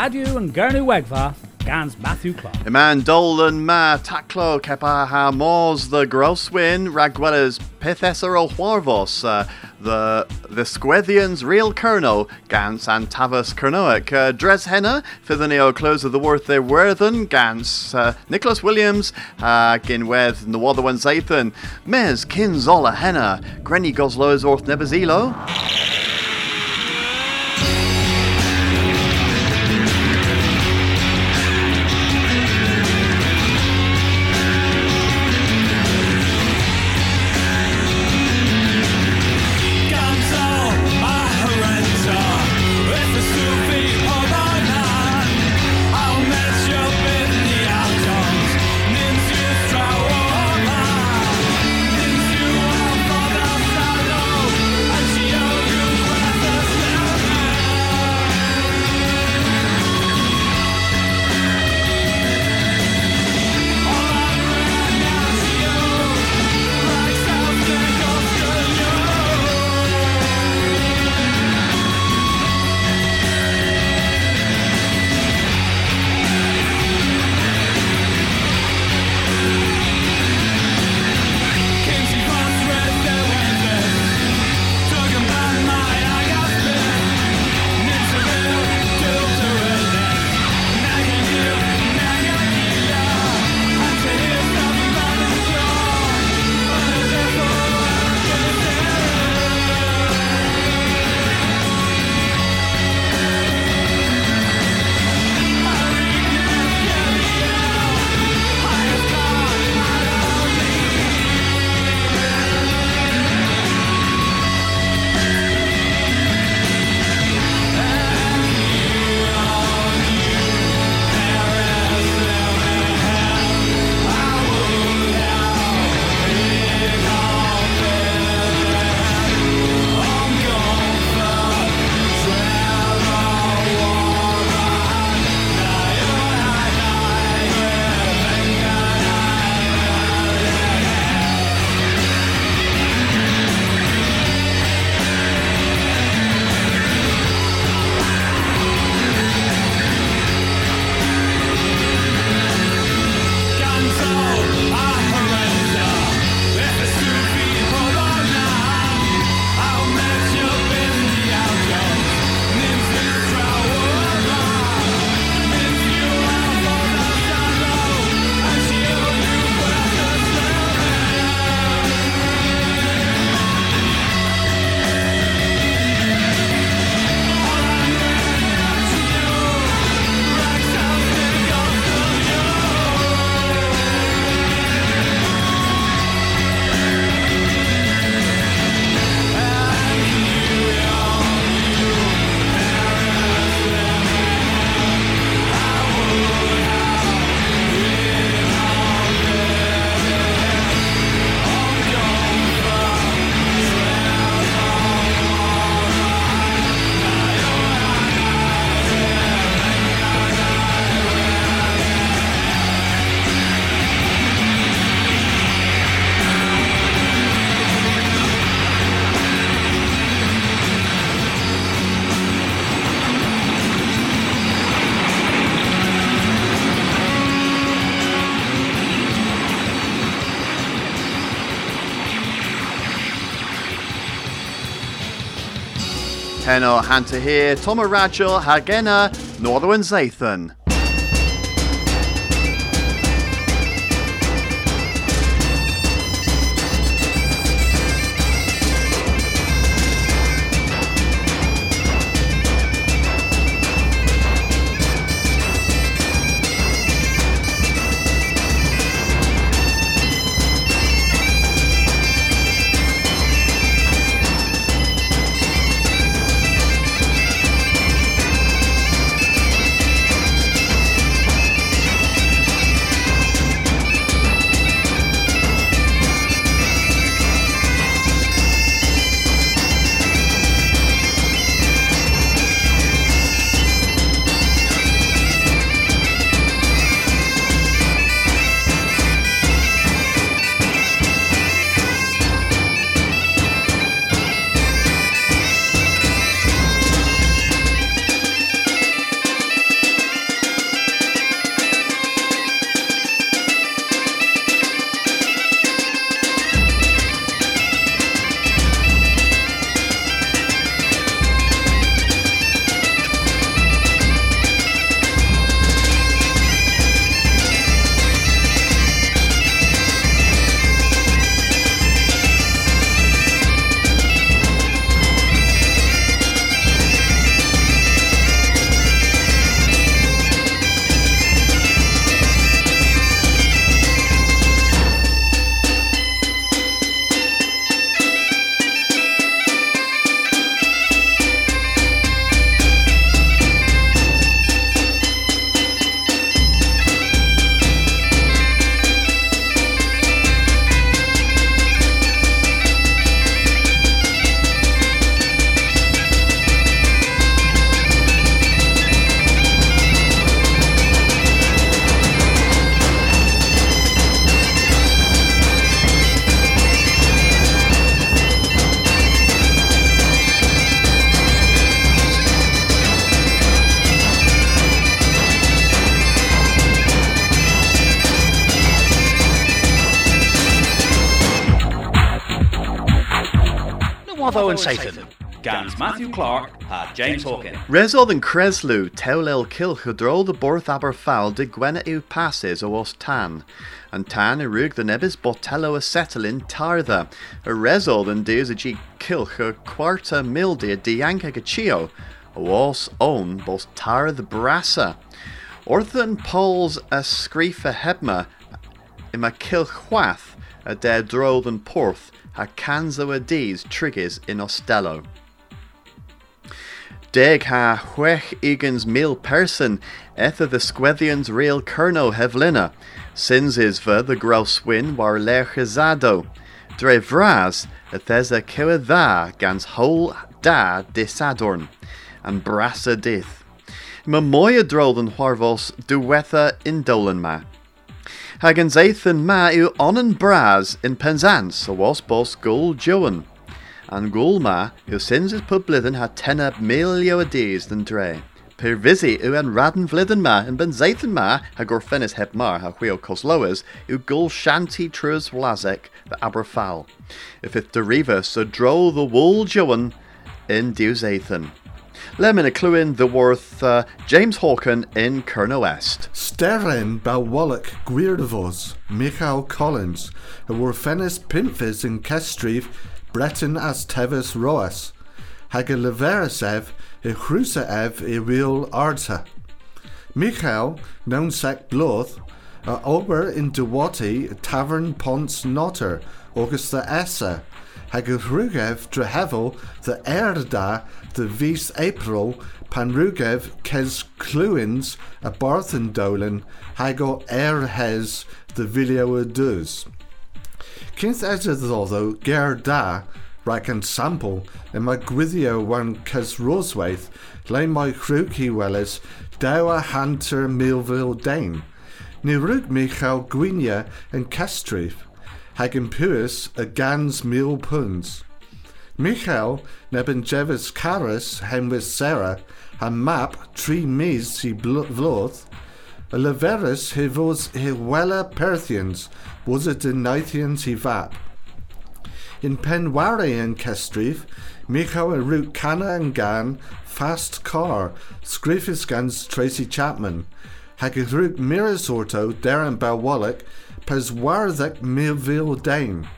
Radio and Gernu Wegva, Gans Matthew Clark. Iman Dolan ma taklo kepa ha mors the grosswin ragwellas pithesser o huarvos uh, the the Squethians real kerno gans and tavus kernoic uh, henna fithaneo close of the worth their worthen gans uh, Nicholas Williams uh, ginweth nawatherwan zathan mes kinzola henna grenny goslo's orth nebazilo Heno Hanta here, Toma Rachel, Hagena, Northern Zathan. Matthew Clark ha James Hawkin. Resod and Creslu teulel kilchudrol de borth aberfal de gwena passes o tan. And tan rug the nebis botello a settling tartha. A resod and deus a g kilch a quarta mildi a dianca gachio. O os own bos tar the brassa. Orthan poles a scrifa hebma kilchwath a de drodd and porth a canzo a dees triggers in ostello. Deg ha chwech igans mil person etha the squethians real kerno hevlina, sins is ver the gross win war lerchizado. Dre vraz, ethesa kewa gans hol da disadorn, and brassa dith. Ma moya drolden harvos duwetha indolen ma. Hagens ma u onen braz in Penzance, a was bos gul joan. An gulma yw sins is publidden ha tenna milio a days than dre. Per visi yw an radden ma yn ben zeithen ma ha gorfennis heb mar ha chwio cosloas yw gul shanty trus wlazek the aberfal. If it deriva so dro the wool joan in zeithen. Lemon a cluin the worth uh, James Hawken in Kerno West. Steren Balwallock Gweirdavos, Michael Collins, a Warfenis Pintfis in Kestrif, Breton as Tevis Roas, Haga Leverasev, e Chrusaev e Real Arta. Michael, known sec Bloth, a Ober in Dewati, Tavern ponts Notter, Augusta Essa, Haga Rugev Drehevel, the Erda, the Vis April, Panrugev, Kes Cluins, a Barthen Dolan, Erhez, the Vilio Aduz. Kins Edithodo Ger Da, Rakan Sample, and my Gwithio one Kes Rosewaith, lay my Kruki Wellis, Dawa Hunter Millville Dane. Nirug Michael Gwynia and Castrif, Hagen Puis a Gans Mil Puns. Michael Neben Jevis Caras Henwis Sarah, a map Tree Mis si Vloth, a Leverus he vos he wella Perthians, was it in Nithians he vap. In Penware and Kestrif, Michael and Root Canna and Gan, Fast Car, Scriffis Gans Tracy Chapman, Hagadruk Mirasorto, Darren Balwallock, Pes Warthak Millville Dane.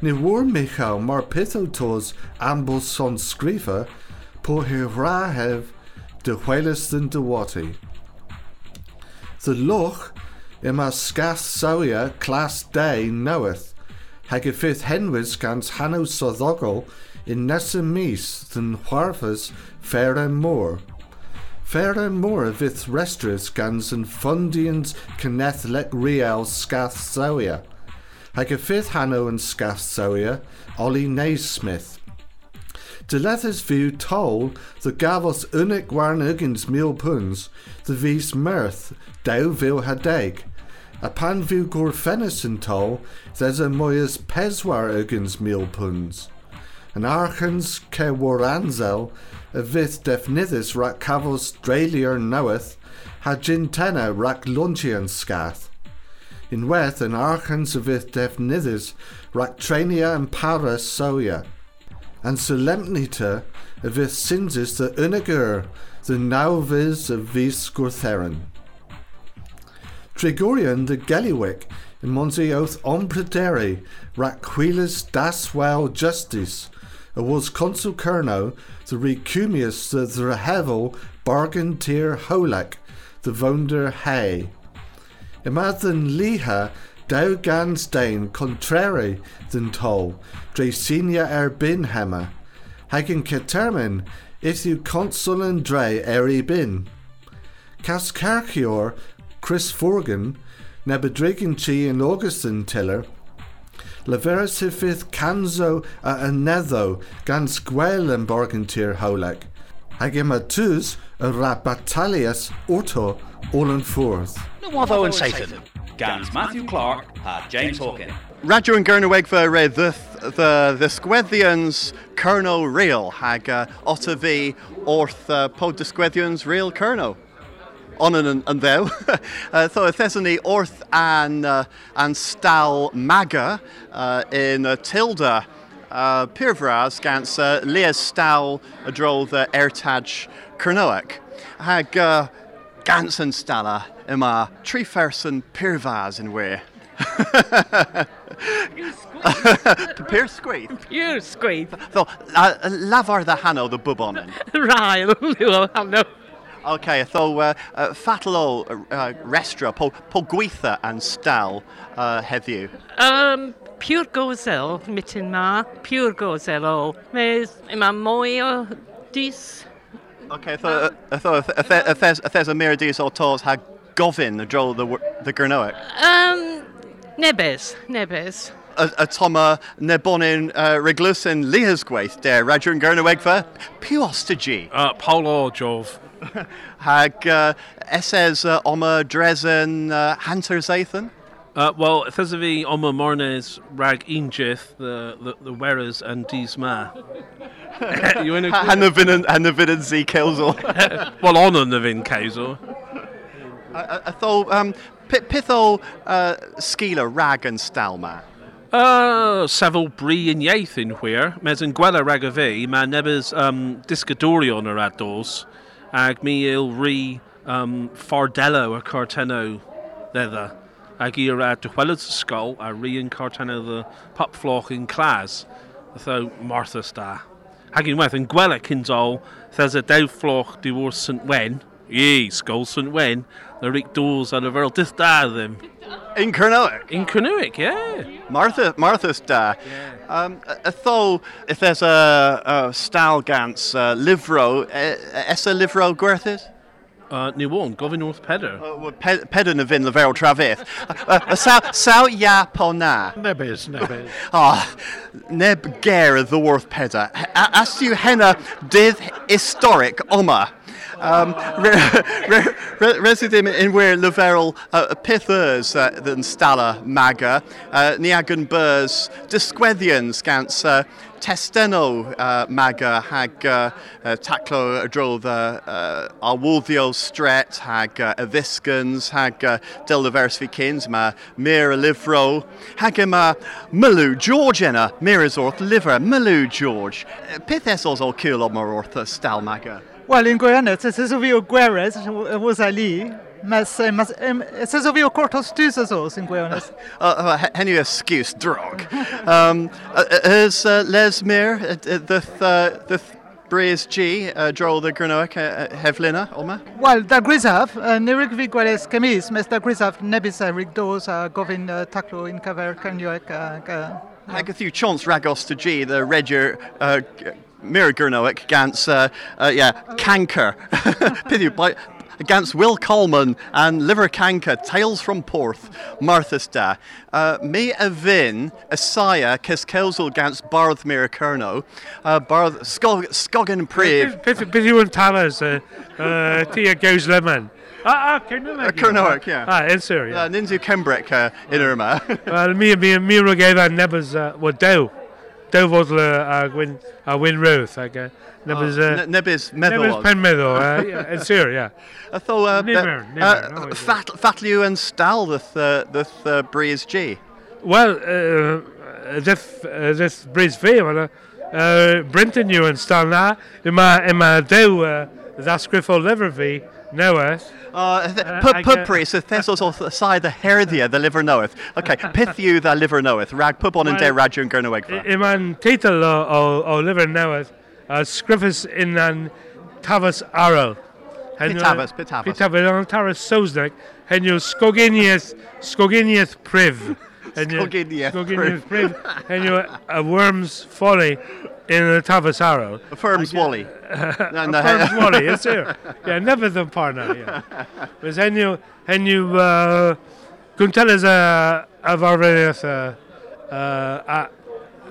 Ni war Michael mar pithotos ambos son scrifa, po hirahev de whaleston de wati. The loch ima scath sawia class day knoweth, hag fifth henwis gans hanno sothogol in nessa mis wharfas fair and more. Fair and more vith restris gans and fundians kenneth lek real scath sawia. Hag fifth hanno and scath sawia, Ollie Naismith. View toll the gavos unig warn ugins mil puns, the vis mirth, dau vil hadeg. A pan view gor fenison toll, there's a moyas peswar ugins mil puns. An archens ke waranzel, a vith defnithis rak cavos dralier knoweth, ha gintena rak lunchian scath. In weth an archens a vith defnithis rak trainia and para soya and solemnita the the nauvis of vis gortherin. Trigorian the Gelliwick in Monsi oath ompredere rak quilis das well justice, was consul kerno the recumius the drehevel bargain tier the vonder hay. Imathan liha Dau gans dain contrary than toll, Dracenia er bin hemmer. Hagen ketermin, if you consul and dre eri bin. Cas carcior, Chris Forgan, Nebedrigan chi and Augustin tiller, Leveris hifith canzo a anetho gans gwel and borgantir holek. Hagematus a rabatalias orto all and forth. No Watho and Satan. Gans Matthew Clark ha James Hawkin. Radio and Gernawegva re the the the Squethians Kerno real hag uh, otta vi orth uh, pod the Squethians real Kerno. Onan and, and thou. uh, so Thessany orth an, uh, and stal maga uh, in uh, Tilda uh, Pirvras gans uh, Leas Stahl a drol the Ertaj Kernoak. Hag uh, Gansen Stala ima Trefersen Pirvas in we. Pir squeeth. Pure squeeze. So, uh, lavar the hano the bubonin. Right. Okay, so uh, uh, fatalo uh, restra po po gweitha and stal uh, heddiw. Um, pure gozel, mitin ma, pure gozel o. Mes, yma mwy o dis. Okay, so uh, so if there's a mirror dis or tos ha govin the drol the the Gernoic. Um, nebes, nebes. A, a toma nebonin uh, reglusin lias gweith der Radjun Gernoic for puostagy. Uh, Polo Jove. Hag uh, SS uh, oma Dresden uh, Hanter Zathan. Uh, well, if there's a v Oma Mornes Rag Injith, the the the Weras and Disma. you in a Hanna Vinnen Z Kilzel. well on the Vin Kazel. I thought um Pi- uh, Skila Rag and Stalma. Uh, Savile Bree in Yaith in where, mes yn gwella rag a fi, ma nebys um, disgadorion ar ados, ag mi il ri um, fardello a carteno ddedda, ag i ar dychwelyd ysgol a ri yn carteno the popfloch in class, tho Martha sta. Ag unwaith yn gwella cyntol, thes a dewfloch di wrth St Wen, ie, sgol St Wen, the ric doors ar y fel dith da ddim. In Kernoic. In yeah. Martha, Martha's da. Um, I thought if there's a, a Stalgans uh, livro, uh, essa livro gwerthed? Uh, ni one, gofyn wrth peder. Uh, pe- Pedon of in Level Traveth. Uh, Sao sao ya pona. Nebys, nebys. Ah, neb ger the worth peda. As you henna dydd historic oma. Um, re, re, re, residim in where leverel uh, pithers uh, than stala maga, uh, niagan burs disquethians gans uh, testeno uh, maga hag uh, uh, taclo dro the uh, arwolthio stret hag uh, hag uh, del diversificins ma mir a livro hag yma Milu George mir orth liver Milu George. Uh, pith esos o cul o uh, maga Wel, yn gwirionedd, es o fi o gweres, was a li, mas, mas, es o fi o cortos dys as os yn gwirionedd. uh, uh, he- henny excuse drog um, uh, uh, is uh, Les Mir uh, uh, the uh, the Breeze G uh, drol the Granoic uh, uh, heflina oma Wel, da grisaf, uh, nirig fi gweres cemis, mes da grisaf nebys a rig dos a gofyn uh, taclo un cyfer cynioec ag... Uh, few chance ragos to G, the Reger uh, g- Miragurnoic gans, uh, uh, yeah, Canker. Pithu, by, against Will Coleman and Liver Canker, Tales from Porth, Martha's Da. Uh, me a vin, Isaiah, Kiskelsel against Barth Mirakurno, uh, Barth, Skog, Skogan Priv, Beth beth yw yn talas y uh, a gaws lemon? Ah, ah, Cernyweg. Uh, yeah. Ah, yn syr, uh. Ninzu Kembrick uh, in Irma. Wel, mi, mi, mi rog efa nebys, uh, wel, dew. Dew fod le a gwyn, a wyn rwth, uh, nebys, uh, nebys Meddwl. pen meddwl, uh, yn syr, ie. I thought uh, Niver, uh, niver, uh, no, it's- Fat, Fatliu and Stal the uh, the uh, Breeze G. Wel, uh, deth, uh, deth brys fi, wel, uh, Brenton yw yn stal na, yma, yma dew uh, ddasgrif o lyfr fi, Uh, Uh, pub I pub priest, also side the herdia the liver knoweth. Okay, pith you the liver knoweth. Rag pub on and de Well, rajun gurnaweg. Yma'n teitl o, o, lyfr newydd, uh, sgrifus yn an tafas arol. Pitafas, pitafas. Pitafas, yn tafas Saesneg, hyn yw skoginiaeth, skoginiaeth prif. Hyn yw- Skoginiaeth Skoginiaeth prif. A worm's folly in y tafas arol. Firms Wally. No, no, Firm's Wally, yes sir. Yeah, never the partner, yeah. Mas hyn yw, uh, gwntelydd a, a farferiaeth uh, uh,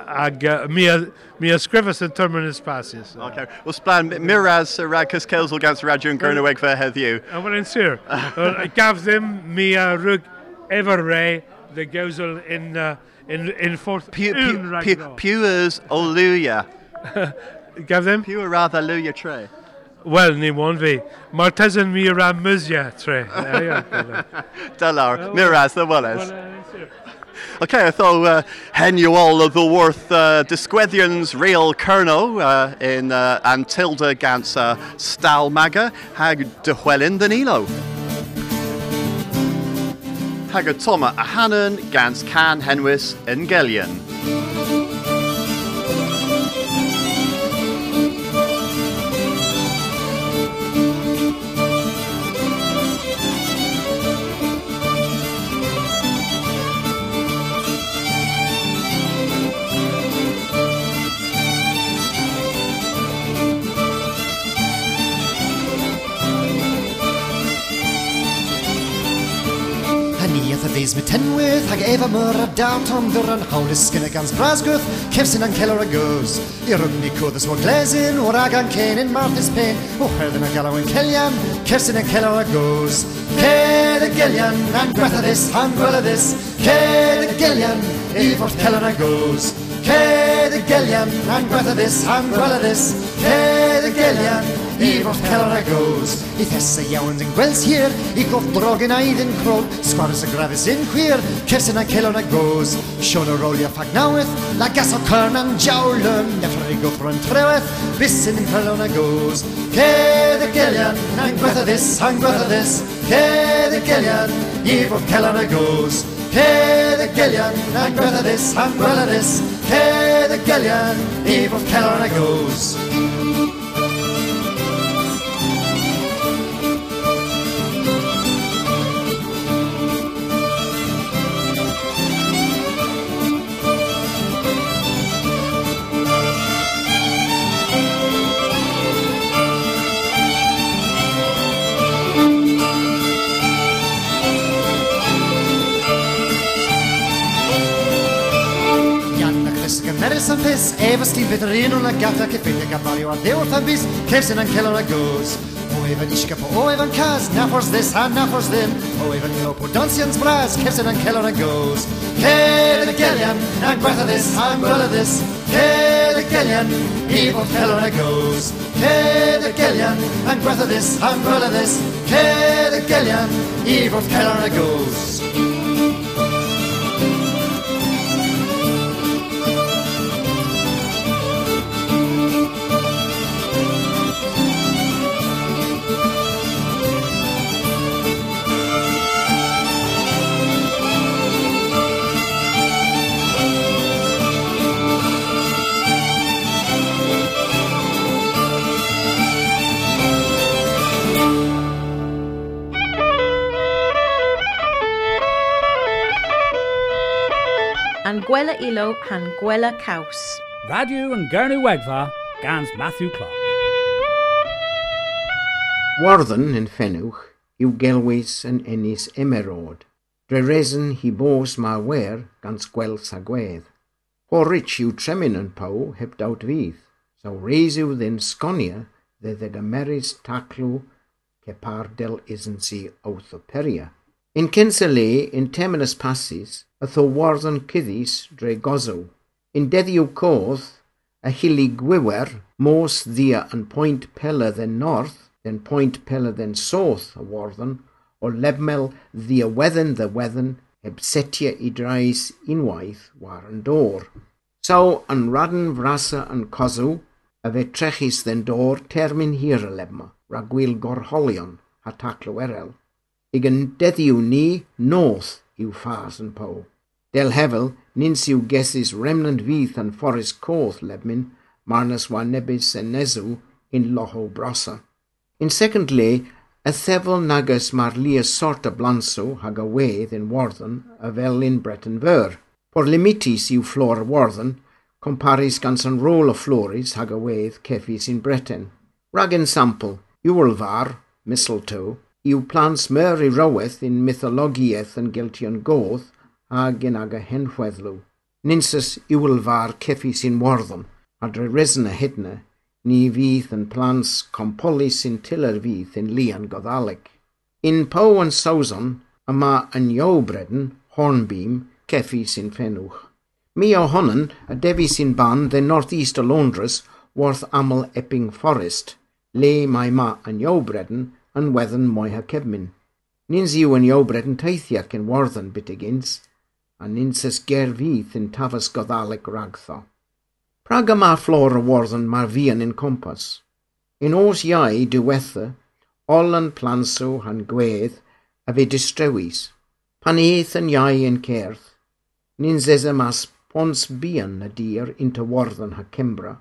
ag uh, mi, a, mi ysgrifas yn terminus pasis. Okay, well, splan Miraz uh, rag cys kills against rajun gurnaweg for heddiw. A wel yn sir. Wel, Gaf ddim mi a rwg efo'r rei the gawsol in, uh, in, in ffordd Pew pew rhaid pew pewers oluya. Gaf ddim? Pew rather luya tray. Well, ni mwyn fi. Mae'r tesyn mi a ram mysia, tre. Dalar Miraz the Wallace. Okay, I thought uh, hen you all of the worth uh, disgweddians real kerno uh, in uh, Antilda gans uh, Stalmaga hag dychwelyn Danilo. Hag y toma a hanen gans can henwys yn gelion. Tenwydd Hag efa myr a dawn tom ddwr yn hawlis Gynna gans brasgwth Cefsyn yn celer a I rwgni cwddys o glesyn O'r agan cen yn marthus pen O herddyn yn celian Cefsyn yn celer a goes Ced y gelian A'n gwerthadus A'n gweledus Ced y gelian I fod celer a goes Ced y gelian A'n gwerthadus A'n gweledus Ced y gelian I fod celer a goes I iawn yn gwels hir I goff drog yn aid yn crol Sgwars y grafus yn chwir Cefsyn a celon a goes. Sion o rolio ffag nawydd La gas o cyrn am jawlym Neffr i gofro yn trewedd Bysyn yn celon a goes. Cedd y gelian A'n gwerthadus, a'n gwerthadus Cedd y gelian I fod celon a goes. Cedd y gelian A'n gwerthadus, a'n gwerthadus Cedd y gelian I fod celon a goes yn merys am pys Efos ti'n fydd yr un o'n agata Cef ffeindio gan fario ar ddew wrth am bus Cef sy'n ancelon a goes O efan isgap o efan cas Na ffors this a na ffors ddim O efan no po donsians bras Cef sy'n ancelon a goes y gelian Na gwertha this a gwella this Ced y gelian I fod celon a goes y gelian Na gwertha this a gwella this gelian I fod a goes An gwela ilo han gwela caws. Radio and Gurney Wegva, Gans Matthew Clark. Warden yn ffenwch yw gelwys yn ennis emerod. Dre resen hi bos ma wer gans gwels a gwedd. O rich yw tremin yn pau heb dawt fydd. So reis yw ddyn sgonia dde ddeg ameris taclw ke par del isensi peria. In kensa le in teminus passis y thorwarddan cyddis dre gozo. Yn deddiw codd, a hili gwywer, mos ddia yn pwynt peledd yn north, then point pela then soth y warddon, o lebmel ddiawedden ddiwedden heb setia i drais unwaith war yn dor. So, yn radden frasa yn cosw, a fe trechis ddyn dor termyn hir y lebma, ragwyl gorholion a taclo erel. Igen deddiw ni north, yw ffas yn pow. Del hefel, nins yw gesis remnant fydd and Forest coth lebmin, marnas wa nebys en nesu in loho brosa. In second le, a Thevel nagus mar lia sorta blanso hag a wedd in Warden a fel in Breton ver. Por limitis yw flor Warden, comparis gans an rôl o floris hag a wedd in Breton. Rag in sample, ywlfar, mistletoe, yw plants mer roweth in mythologiaeth yn geltion goth agin ag a henhweddlw. Ninsys iwlfa'r ceffi sy'n warddon, a dre resna hydna, ni fydd yn plans compoli sy'n tyler fydd yn lian goddalig. In pow yn sawson, yma yn iow bredyn, hornbeam, ceffi sy'n ffenwch. Mi honan a defi sy'n ban the North East o Londres worth aml Epping Forest, le mae ma yn iow bredyn yn weddyn mwy ha cefmin. Nins yw yn iow bredyn teithiac yn warddon bit against, a ninses gerfydd yn tafas goddaleg ragtho. Prag yma flor y warddon mar fi yn un compas. Un os iau diwetha, ol yn planso han gwedd a fe distrewis, pan eith yn iau yn cerdd, ninsys yma pons bian y dir un tywarddan ha Cembra,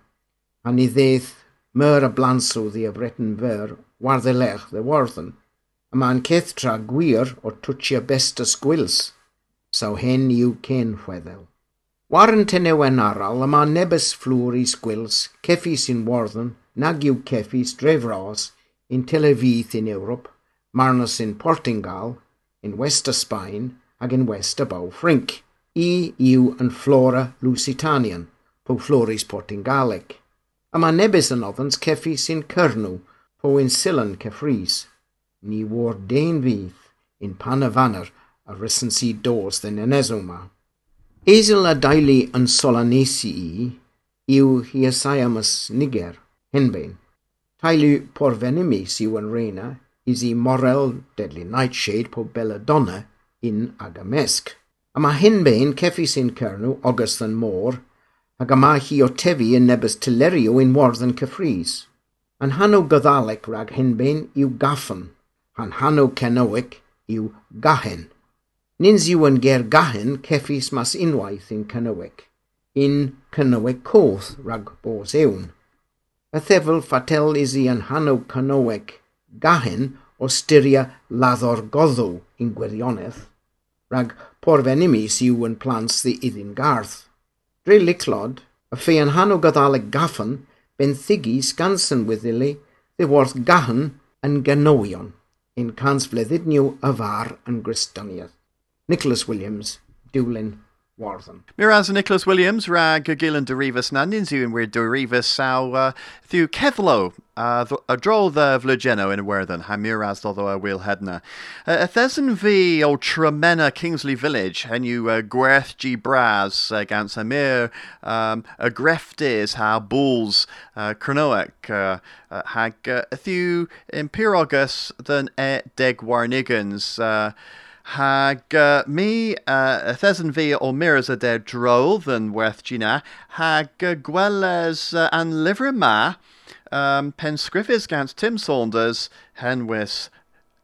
a ni ddeth myr y blanso ddi y breton fyr warddilech ddi warddon, mae'n cethtra gwir o twtio bestas gwils, saw hen yw cen chweddel. Waren tenewen aral, a mae'n nebys flwr i sgwils, ceffi sy'n warddon, nag yw ceffi strefros, in Tel Aviv in Ewrop, marnas in Portingal, in West Spain, ag in West Bow Ffrink. I yw yn Flora Lusitanian, po Floris Portingaleg. A mae nebys yn oddans ceffi sy'n cyrnw, po in Silan Cefris ni war dein fydd in pan y fanner a recensi dos de nenesoma. Ezil a daili yn solanesi i yw hiasaiamas niger, henbein. Tailu porvenimis yw yn reina isi morel deadly nightshade po belladonna in agamesk. A mae henbein ceffi sy'n cernw ogys yn môr, ac yma hi o tefi yn nebys tylerio yn wardd yn cyffrys. Yn hanw goddalec rag henbein yw gaffan, yn hanw cenowic yw gahen. Nins yw yn gergahen ceffis mas unwaith yn cynnywig, un cynnywig coth rhag bos ewn. Y thefel ffatel is i yn hanw cynnywig gahen o styria laddor goddw yn gwirionedd, rhag porfenimis yw yn plans ddi iddyn garth. Dre liclod, y ffei yn hanw gaddaleg gaffan, benthigi sgansyn wyddili, ddiwrth gahan yn gynowion, yn cansfleddyd niw y far yn Grystyniaeth. Nicholas Williams, Dwlin, Warthen. Miraz Nicholas Williams rag y gilan derifus na yw'n wir derifus saw uh, thiw ceddlo uh, a dro the vlugeno in Werthen ha miraz doddo a wil hedna. Uh, a thesyn fi o Tremena Kingsley Village hen yw uh, gwerth g bras uh, gans a mir um, a greftis ha bulls uh, cronoec uh, uh, hag uh, thiw impirogus than e deg warnigans uh, hag uh, mi uh, thesyn fi o miras a de drodd yn werth gina. Hag uh, gweles uh, an um, pensgriffis gant Tim Saunders henwys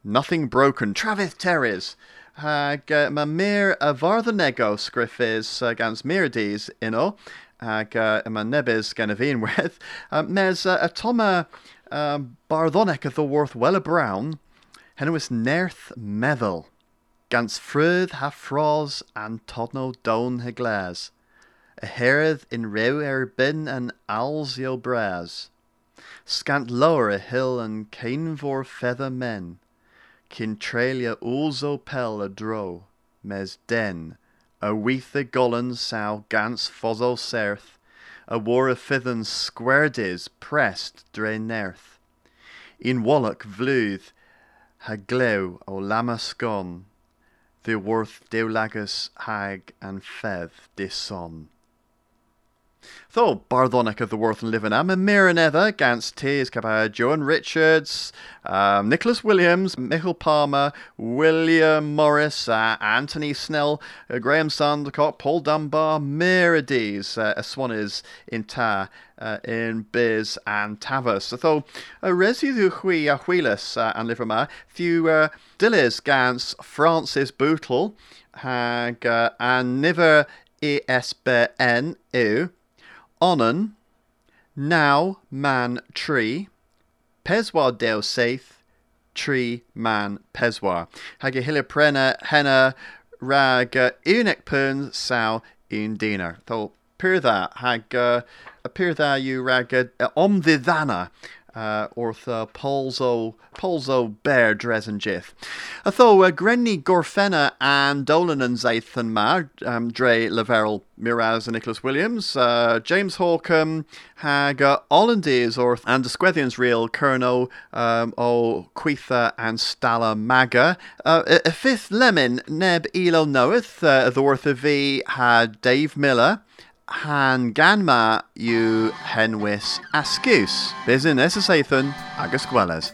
Nothing Broken Travis Terrys. Hag uh, mae mir fardd y nego uh, gans Mirides uno hag uh, mae nebys gan y fi'n wedd uh, mes uh, y toma uh, barddonec y ddorth well y brown henwys nerth meddwl gans fryd ha fros an todno down he glas. A heredd in rew er bin an owls yo bras. Scant lower a hill and cain vor feather men. Kin trailia also pel a dro, mes den, a weath a gollen sow gans fozzo serth, a war a fithen squaredis pressed dre nerth. In wallock vluth, ha glew o lama scon, the worth deulagus hag and fev dison. Tho Barthonic of the worth and living am, and Miranether, Gans Cabaya, Joan Richards, um, Nicholas Williams, Michael Palmer, William Morris, uh, Anthony Snell, uh, Graham Sandercock, Paul Dunbar, Mirides, uh, Aswanis in Ta, uh, in Biz and Tavus. Tho uh, residu hui a huilas uh, and liverma, few uh, Dillis Gans Francis Bootle, hag uh, and niver ESBN onan, now man tree, peswar deo saith, tree man peswar. Hag y hila prena henna rag uh, unig pun saw un dinar. Tho pyr dda hag uh, y pyr dda yw rag uh, uh, polso, polso bear dres and jith. Atho uh, grenni gorfenna and dolan and zaithan ma, um, dre Laverell Miraz and Nicholas Williams, uh, James Hawcombe, hag uh, Hollandies or and the Squethians real Kerno um, o Quitha and Stala Maga. Uh, a, fifth lemon neb elo knoweth, uh, the of V had Dave Miller, han ganma yw henwys asgus. Bys yn esaethyn agus gweles.